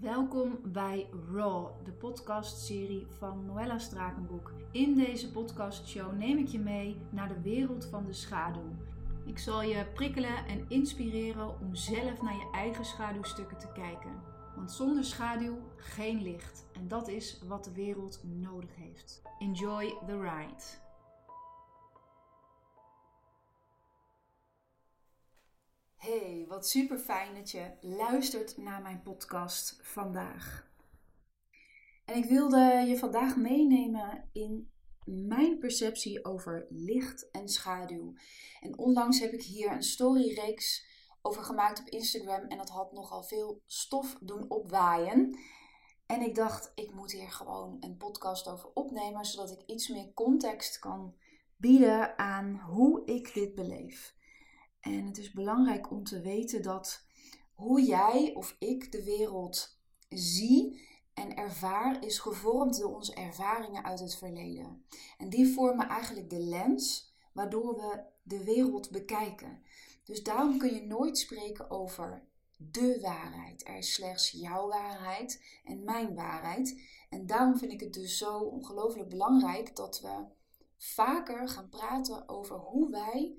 Welkom bij Raw, de podcastserie van Noella Strakenboek. In deze podcastshow neem ik je mee naar de wereld van de schaduw. Ik zal je prikkelen en inspireren om zelf naar je eigen schaduwstukken te kijken. Want zonder schaduw geen licht. En dat is wat de wereld nodig heeft. Enjoy the ride. Hey, wat super fijn dat je luistert naar mijn podcast vandaag. En ik wilde je vandaag meenemen in mijn perceptie over licht en schaduw. En onlangs heb ik hier een storyreeks over gemaakt op Instagram en dat had nogal veel stof doen opwaaien. En ik dacht, ik moet hier gewoon een podcast over opnemen, zodat ik iets meer context kan bieden aan hoe ik dit beleef. En het is belangrijk om te weten dat hoe jij of ik de wereld zie en ervaar, is gevormd door onze ervaringen uit het verleden. En die vormen eigenlijk de lens waardoor we de wereld bekijken. Dus daarom kun je nooit spreken over de waarheid. Er is slechts jouw waarheid en mijn waarheid. En daarom vind ik het dus zo ongelooflijk belangrijk dat we vaker gaan praten over hoe wij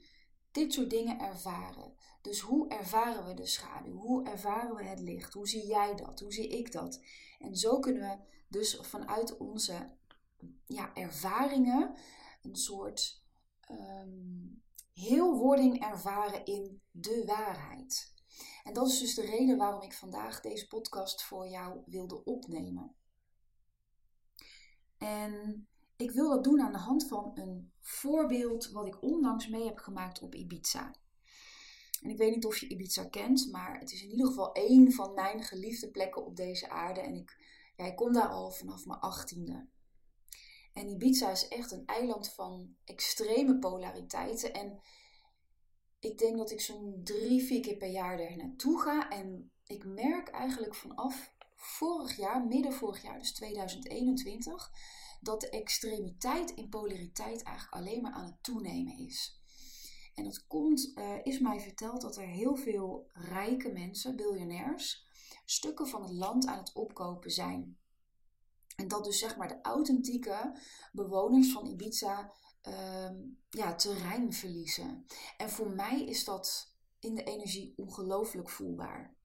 dit soort dingen ervaren. Dus hoe ervaren we de schaduw? Hoe ervaren we het licht? Hoe zie jij dat? Hoe zie ik dat? En zo kunnen we dus vanuit onze ja, ervaringen een soort um, heelwording ervaren in de waarheid. En dat is dus de reden waarom ik vandaag deze podcast voor jou wilde opnemen. En ik wil dat doen aan de hand van een voorbeeld wat ik onlangs mee heb gemaakt op Ibiza. En ik weet niet of je Ibiza kent, maar het is in ieder geval één van mijn geliefde plekken op deze aarde. En ik, ik kom daar al vanaf mijn achttiende. En Ibiza is echt een eiland van extreme polariteiten. En ik denk dat ik zo'n drie, vier keer per jaar er naartoe ga. En ik merk eigenlijk vanaf vorig jaar, midden vorig jaar, dus 2021 dat de extremiteit in polariteit eigenlijk alleen maar aan het toenemen is. En dat komt, uh, is mij verteld dat er heel veel rijke mensen, biljonairs, stukken van het land aan het opkopen zijn. En dat dus zeg maar de authentieke bewoners van Ibiza uh, ja, terrein verliezen. En voor mij is dat in de energie ongelooflijk voelbaar.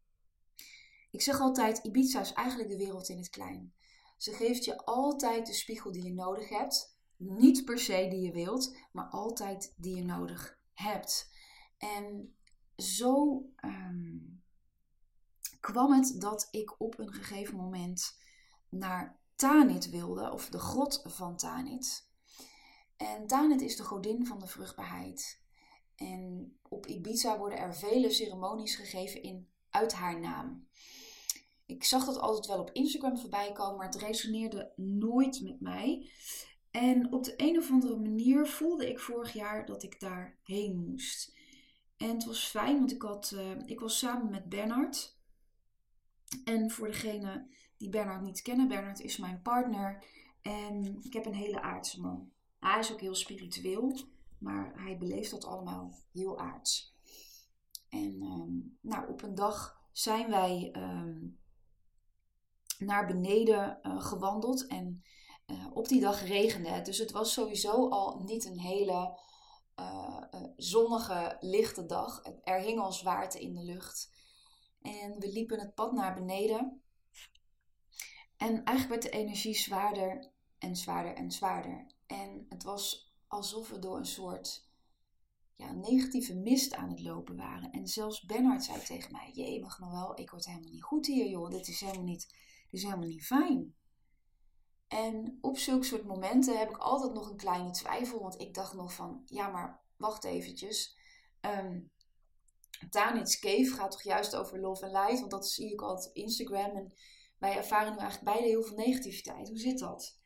Ik zeg altijd, Ibiza is eigenlijk de wereld in het klein. Ze geeft je altijd de spiegel die je nodig hebt. Niet per se die je wilt, maar altijd die je nodig hebt. En zo um, kwam het dat ik op een gegeven moment naar Tanit wilde, of de grot van Tanit. En Tanit is de godin van de vruchtbaarheid. En op Ibiza worden er vele ceremonies gegeven in uit haar naam. Ik zag dat altijd wel op Instagram voorbij komen, maar het resoneerde nooit met mij. En op de een of andere manier voelde ik vorig jaar dat ik daarheen moest. En het was fijn, want ik, had, uh, ik was samen met Bernard. En voor degene die Bernard niet kennen, Bernard is mijn partner. En ik heb een hele aardse man. Hij is ook heel spiritueel, maar hij beleeft dat allemaal heel aards. En um, nou, op een dag zijn wij um, naar beneden uh, gewandeld. En uh, op die dag regende het. Dus het was sowieso al niet een hele uh, zonnige, lichte dag. Er hing al zwaarte in de lucht. En we liepen het pad naar beneden. En eigenlijk werd de energie zwaarder en zwaarder en zwaarder. En het was alsof we door een soort ja, negatieve mist aan het lopen waren. En zelfs Bernard zei tegen mij: Jemig, nog wel, ik word helemaal niet goed hier, joh. Dit is helemaal niet is helemaal niet fijn. En op zulke soort momenten heb ik altijd nog een kleine twijfel. Want ik dacht nog van, ja maar wacht eventjes. Um, Tanit's Cave gaat toch juist over love en light. Want dat zie ik altijd op Instagram. En wij ervaren nu eigenlijk beide heel veel negativiteit. Hoe zit dat?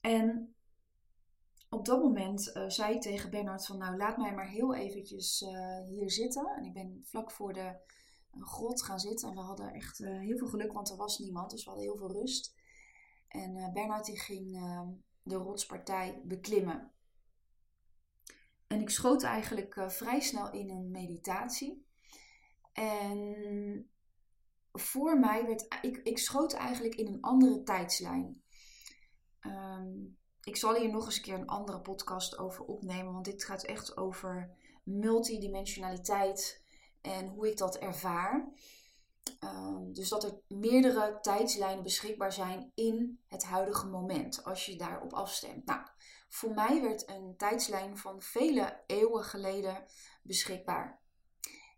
En op dat moment uh, zei ik tegen Bernard van... Nou, laat mij maar heel eventjes uh, hier zitten. En ik ben vlak voor de grot gaan zitten. En we hadden echt uh, heel veel geluk, want er was niemand. Dus we hadden heel veel rust. En uh, Bernard die ging uh, de rotspartij beklimmen. En ik schoot eigenlijk vrij snel in een meditatie. En voor mij werd. Ik, ik schoot eigenlijk in een andere tijdslijn. Ehm, ik zal hier nog eens een keer een andere podcast over opnemen, want dit gaat echt over multidimensionaliteit en hoe ik dat ervaar. Ehm, dus dat er meerdere tijdslijnen beschikbaar zijn in het huidige moment, als je daarop afstemt. Nou, voor mij werd een tijdslijn van vele eeuwen geleden beschikbaar.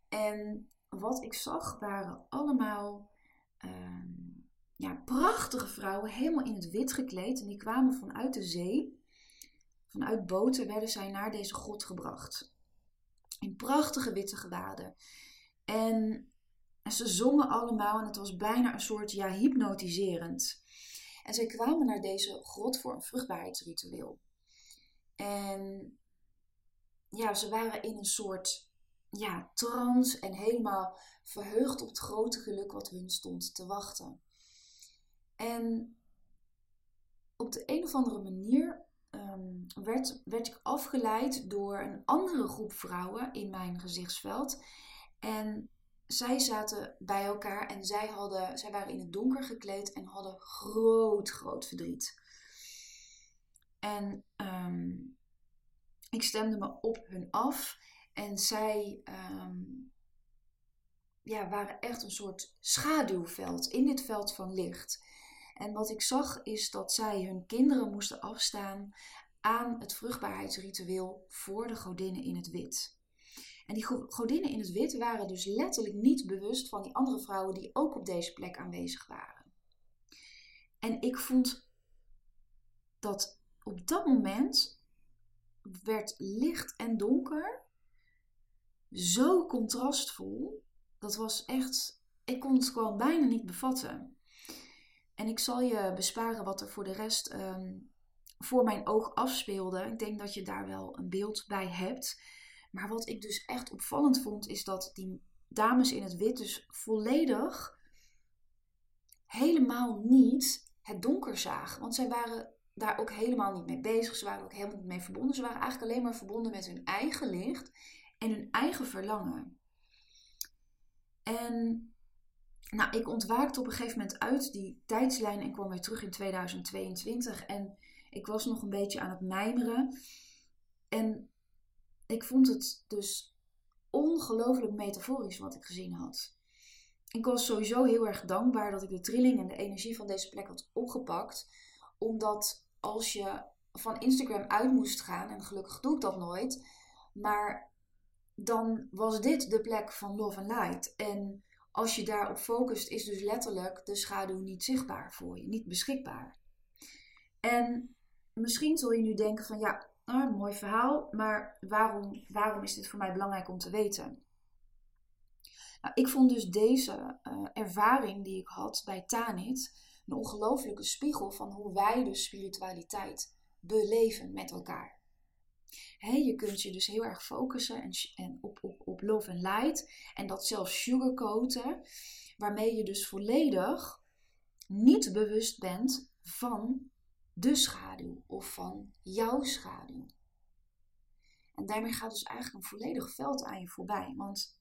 En wat ik zag waren allemaal ehm, ja, prachtige vrouwen, helemaal in het wit gekleed. En die kwamen vanuit de zee. Vanuit boten werden zij naar deze grot gebracht. In prachtige witte gewaden. En, en ze zongen allemaal en het was bijna een soort ja, hypnotiserend. En zij kwamen naar deze grot voor een vruchtbaarheidsritueel. En ja, ze waren in een soort ja, trance en helemaal verheugd op het grote geluk wat hun stond te wachten. En op de een of andere manier um, werd, werd ik afgeleid door een andere groep vrouwen in mijn gezichtsveld. En zij zaten bij elkaar en zij, hadden, zij waren in het donker gekleed en hadden groot, groot verdriet. En um, ik stemde me op hun af en zij um, ja, waren echt een soort schaduwveld in dit veld van licht. En wat ik zag is dat zij hun kinderen moesten afstaan aan het vruchtbaarheidsritueel voor de godinnen in het wit. En die godinnen in het wit waren dus letterlijk niet bewust van die andere vrouwen die ook op deze plek aanwezig waren. En ik vond dat op dat moment werd licht en donker zo contrastvol. Dat was echt, ik kon het gewoon bijna niet bevatten. En ik zal je besparen wat er voor de rest ehm, voor mijn oog afspeelde. Ik denk dat je daar wel een beeld bij hebt. Maar wat ik dus echt opvallend vond, is dat die dames in het wit dus volledig helemaal niet het donker zagen. Want zij waren daar ook helemaal niet mee bezig. Ze waren ook helemaal niet mee verbonden. Ze waren eigenlijk alleen maar verbonden met hun eigen licht en hun eigen verlangen. En nou, ik ontwaakte op een gegeven moment uit die tijdslijn en kwam weer terug in 2022. En ik was nog een beetje aan het mijmeren. En ik vond het dus ongelooflijk metaforisch wat ik gezien had. Ik was sowieso heel erg dankbaar dat ik de trilling en de energie van deze plek had opgepakt. Omdat als je van Instagram uit moest gaan, en gelukkig doe ik dat nooit, maar dan was dit de plek van Love and Light. En als je daarop focust, is dus letterlijk de schaduw niet zichtbaar voor je, niet beschikbaar. En misschien zul je nu denken van ja, ah, mooi verhaal, maar waarom, waarom is dit voor mij belangrijk om te weten? Nou, ik vond dus deze uh, ervaring die ik had bij Tanit een ongelofelijke spiegel van hoe wij de spiritualiteit beleven met elkaar je kunt je dus heel erg focussen en, en op, op, op love and light. En dat zelfs sugarcoaten. Waarmee je dus volledig niet bewust bent van de schaduw of van jouw schaduw. En daarmee gaat dus eigenlijk een volledig veld aan je voorbij. Want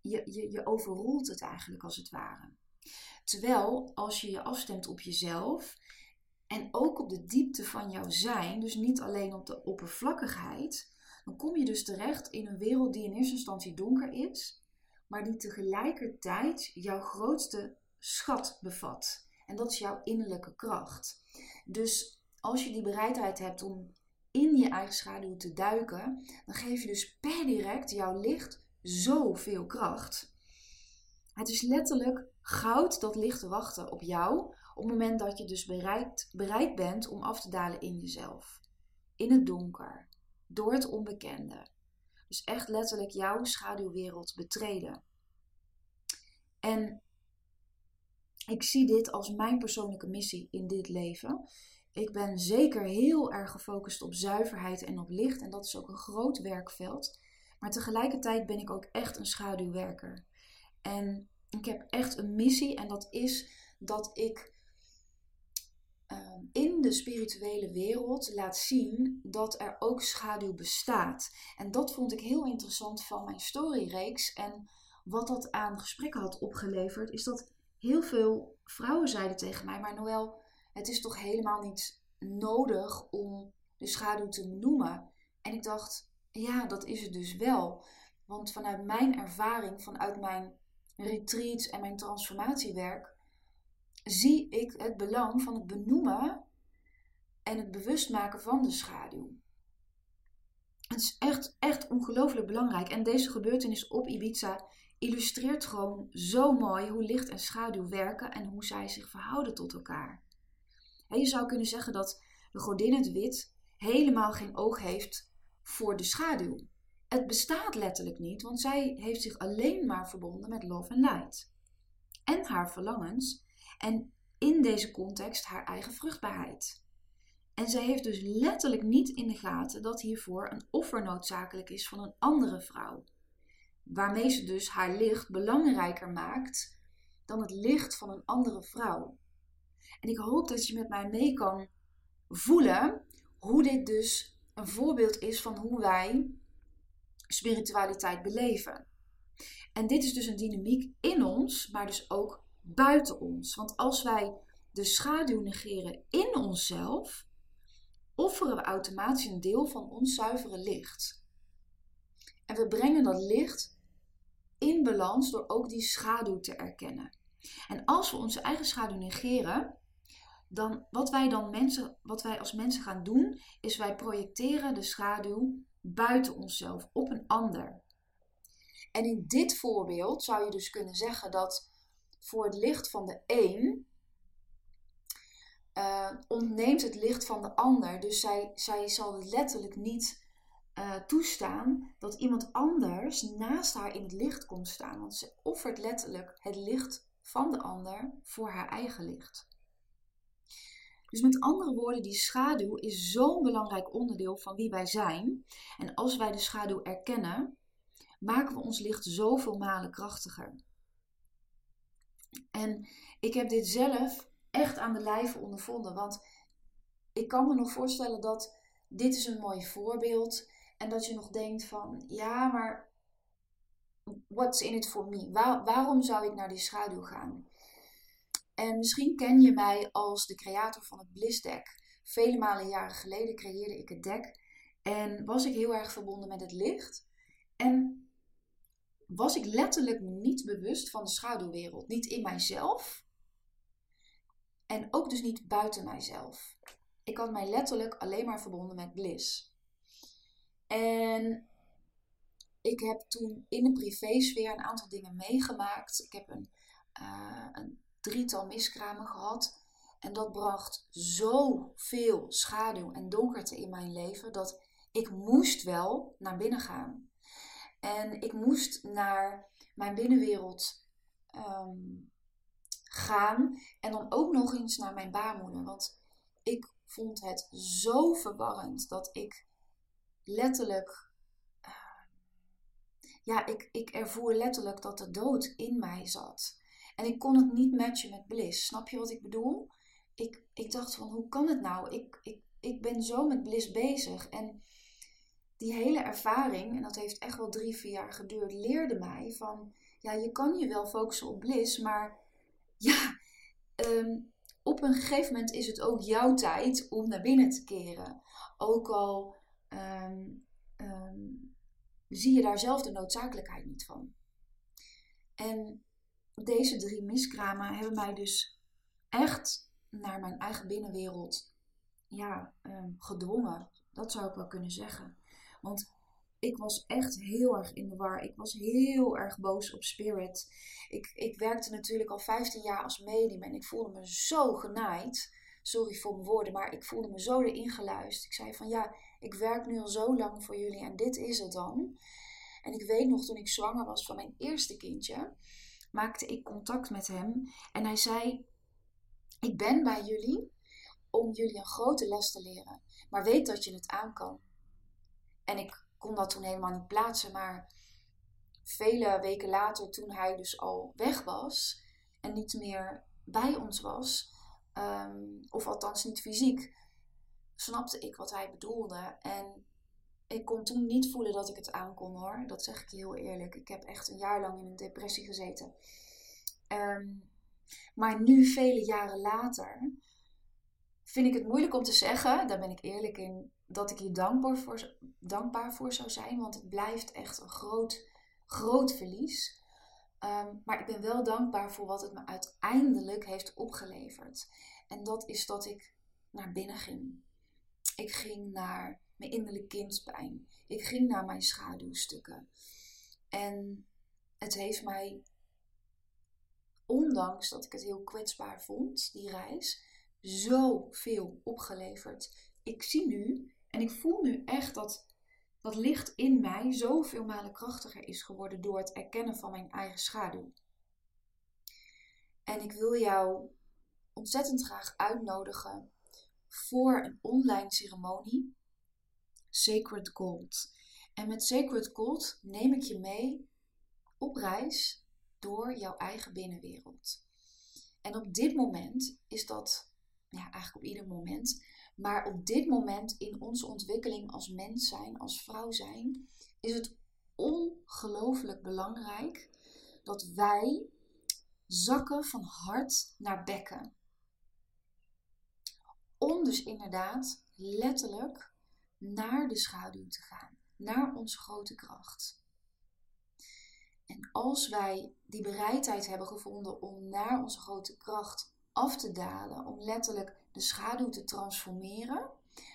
je, je, je overroelt het eigenlijk als het ware. Terwijl als je je afstemt op jezelf en ook op de diepte van jouw zijn, dus niet alleen op de oppervlakkigheid, dan kom je dus terecht in een wereld die in eerste instantie donker is, maar die tegelijkertijd jouw grootste schat bevat. En dat is jouw innerlijke kracht. Dus als je die bereidheid hebt om in je eigen schaduw te duiken, dan geef je dus per direct jouw licht zoveel kracht. Het is letterlijk goud dat ligt te wachten op jou op het moment dat je dus bereid, bent om af te dalen in jezelf. In het donker. Door het onbekende. Dus echt letterlijk jouw schaduwwereld betreden. En ik zie dit als mijn persoonlijke missie in dit leven. Ik ben zeker heel erg gefocust op zuiverheid en op licht. En dat is ook een groot werkveld. Maar tegelijkertijd ben ik ook echt een schaduwwerker. En ik heb echt een missie. En dat is dat ik in de spirituele wereld laat zien dat er ook schaduw bestaat. En dat vond ik heel interessant van mijn storyreeks. En wat dat aan gesprekken had opgeleverd, is dat heel veel vrouwen zeiden tegen mij: Maar Noël, het is toch helemaal niet nodig om de schaduw te noemen. En ik dacht: Ja, dat is het dus wel. Want vanuit mijn ervaring, vanuit mijn retreats en mijn transformatiewerk, zie ik het belang van het benoemen en het bewust maken van de schaduw. Het is echt, echt ongelooflijk belangrijk. En deze gebeurtenis op Ibiza illustreert gewoon zo mooi hoe licht en schaduw werken en hoe zij zich verhouden tot elkaar. Je zou kunnen zeggen dat de godin het wit helemaal geen oog heeft voor de schaduw. Het bestaat letterlijk niet, want zij heeft zich alleen maar verbonden met love en light. En haar verlangens en in deze context haar eigen vruchtbaarheid. En zij heeft dus letterlijk niet in de gaten dat hiervoor een offer noodzakelijk is van een andere vrouw. Waarmee ze dus haar licht belangrijker maakt dan het licht van een andere vrouw. En ik hoop dat je met mij mee kan voelen hoe dit dus een voorbeeld is van hoe wij spiritualiteit beleven. En dit is dus een dynamiek in ons, maar dus ook buiten ons. Want als wij de schaduw negeren in onszelf, offeren we automatisch een deel van ons zuivere licht. En we brengen dat licht in balans door ook die schaduw te erkennen. En als we onze eigen schaduw negeren, dan wat wij dan mensen, wat wij als mensen gaan doen, is wij projecteren de schaduw buiten onszelf op een ander. En in dit voorbeeld zou je dus kunnen zeggen dat voor het licht van de een uh, ontneemt het licht van de ander. Dus zij, zij zal letterlijk niet uh, toestaan dat iemand anders naast haar in het licht komt staan. Want ze offert letterlijk het licht van de ander voor haar eigen licht. Dus met andere woorden, die schaduw is zo'n belangrijk onderdeel van wie wij zijn. En als wij de schaduw erkennen, maken we ons licht zoveel malen krachtiger. En ik heb dit zelf echt aan de lijve ondervonden. Want ik kan me nog voorstellen dat dit is een mooi voorbeeld. En dat je nog denkt van, ja, maar what's in it for me? waarom zou ik naar die schaduw gaan? En misschien ken je mij als de creator van het Bliss Deck. Vele malen jaren geleden creëerde ik het deck. En was ik heel erg verbonden met het licht. En was ik letterlijk niet bewust van de schaduwwereld. Niet in mijzelf. En ook dus niet buiten mijzelf. Ik had mij letterlijk alleen maar verbonden met bliss. En ik heb toen in de privésfeer een aantal dingen meegemaakt. Ik heb een, uh, een drietal miskramen gehad. En dat bracht zoveel schaduw en donkerte in mijn leven dat ik moest wel naar binnen gaan. En ik moest naar mijn binnenwereld ehm, gaan. En dan ook nog eens naar mijn baarmoeder. Want ik vond het zo verwarrend dat ik letterlijk. Uh, ja, ik, ik ervoer letterlijk dat de dood in mij zat. En ik kon het niet matchen met bliss. Snap je wat ik bedoel? Ik, ik dacht van, hoe kan het nou? Ik, ik, ik ben zo met bliss bezig. En die hele ervaring, en dat heeft echt wel drie, vier jaar geduurd, leerde mij van, ja, je kan je wel focussen op bliss, maar ja, ehm, op een gegeven moment is het ook jouw tijd om naar binnen te keren. Ook al ehm, ehm, zie je daar zelf de noodzakelijkheid niet van. En deze drie miskramen hebben mij dus echt naar mijn eigen binnenwereld ja, gedwongen. Dat zou ik wel kunnen zeggen. Want ik was echt heel erg in de war. Ik was heel erg boos op Spirit. Ik, ik werkte natuurlijk al 15 jaar als medium en ik voelde me zo genaaid. Sorry voor mijn woorden, maar ik voelde me zo erin geluisterd. Ik zei van ja, ik werk nu al zo lang voor jullie en dit is het dan. En ik weet nog toen ik zwanger was van mijn eerste kindje, maakte ik contact met hem en hij zei: Ik ben bij jullie om jullie een grote les te leren, maar weet dat je het aan kan. En ik kon dat toen helemaal niet plaatsen. Maar vele weken later, toen hij dus al weg was en niet meer bij ons was, ehm, of althans niet fysiek, snapte ik wat hij bedoelde. En ik kon toen niet voelen dat ik het aankon hoor. Dat zeg ik heel eerlijk. Ik heb echt een jaar lang in een depressie gezeten. Ehm, maar nu, vele jaren later, vind ik het moeilijk om te zeggen, daar ben ik eerlijk in, dat ik hier dankbaar voor, dankbaar voor zou zijn. Want het blijft echt een groot, groot verlies. Ehm, maar ik ben wel dankbaar voor wat het me uiteindelijk heeft opgeleverd. En dat is dat ik naar binnen ging. Ik ging naar mijn innerlijke kindpijn. Ik ging naar mijn schaduwstukken. En het heeft mij, ondanks dat ik het heel kwetsbaar vond, die reis, zoveel opgeleverd. Ik zie nu en ik voel nu echt dat dat licht in mij zoveel malen krachtiger is geworden door het erkennen van mijn eigen schaduw. En ik wil jou ontzettend graag uitnodigen voor een online ceremonie Sacred Gold. En met Sacred Gold neem ik je mee op reis door jouw eigen binnenwereld. En op dit moment is dat, ja, eigenlijk op ieder moment, maar op dit moment in onze ontwikkeling als mens zijn, als vrouw zijn, is het ongelooflijk belangrijk dat wij zakken van hart naar bekken. Om dus inderdaad letterlijk naar de schaduw te gaan, naar onze grote kracht. En als wij die bereidheid hebben gevonden om naar onze grote kracht af te dalen, om letterlijk de schaduw te transformeren,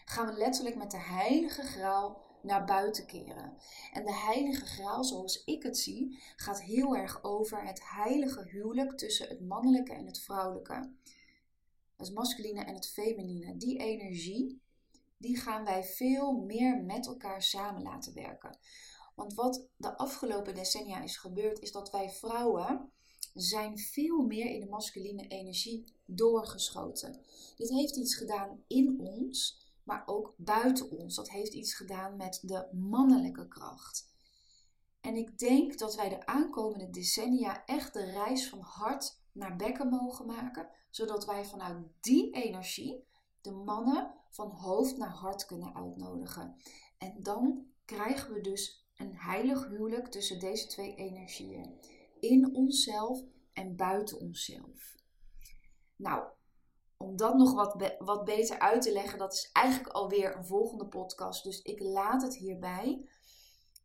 gaan we letterlijk met de heilige graal naar buiten keren. En de heilige graal, zoals ik het zie, gaat heel erg over het heilige huwelijk tussen het mannelijke en het vrouwelijke. Het masculine en het feminine. Die energie, die gaan wij veel meer met elkaar samen laten werken. Want wat de afgelopen decennia is gebeurd, is dat wij vrouwen zijn veel meer in de masculine energie doorgeschoten. Dit heeft iets gedaan in ons, maar ook buiten ons. Dat heeft iets gedaan met de mannelijke kracht. En ik denk dat wij de aankomende decennia echt de reis van hart naar bekken mogen maken, zodat wij vanuit die energie de mannen van hoofd naar hart kunnen uitnodigen. En dan krijgen we dus een heilig huwelijk tussen deze twee energieën. In onszelf en buiten onszelf. Nou, om dat nog wat, wat beter uit te leggen, dat is eigenlijk alweer een volgende podcast. Dus ik laat het hierbij.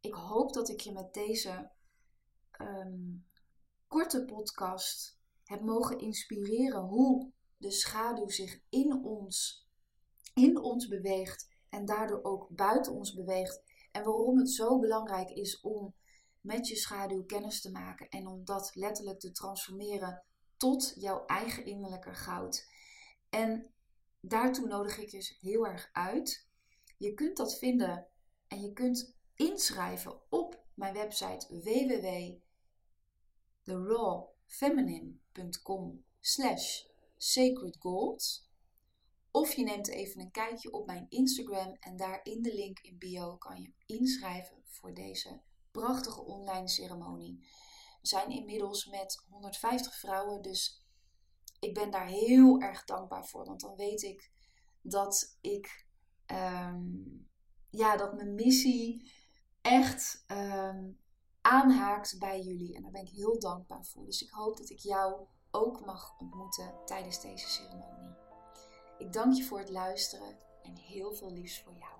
Ik hoop dat ik je met deze ehm, korte podcast heb mogen inspireren hoe de schaduw zich in ons, in ons beweegt en daardoor ook buiten ons beweegt. En waarom het zo belangrijk is om met je schaduw kennis te maken en om dat letterlijk te transformeren tot jouw eigen innerlijke goud. En daartoe nodig ik je heel erg uit. Je kunt dat vinden en je kunt inschrijven op mijn website www.therawfeminine.com slash sacredgold. Of je neemt even een kijkje op mijn Instagram en daar in de link in bio kan je inschrijven voor deze prachtige online ceremonie. We zijn inmiddels met 150 vrouwen, dus ik ben daar heel erg dankbaar voor. Want dan weet ik dat ik, ehm, ja, dat mijn missie echt um, aanhaakt bij jullie. En daar ben ik heel dankbaar voor. Dus ik hoop dat ik jou ook mag ontmoeten tijdens deze ceremonie. Ik dank je voor het luisteren en heel veel liefs voor jou.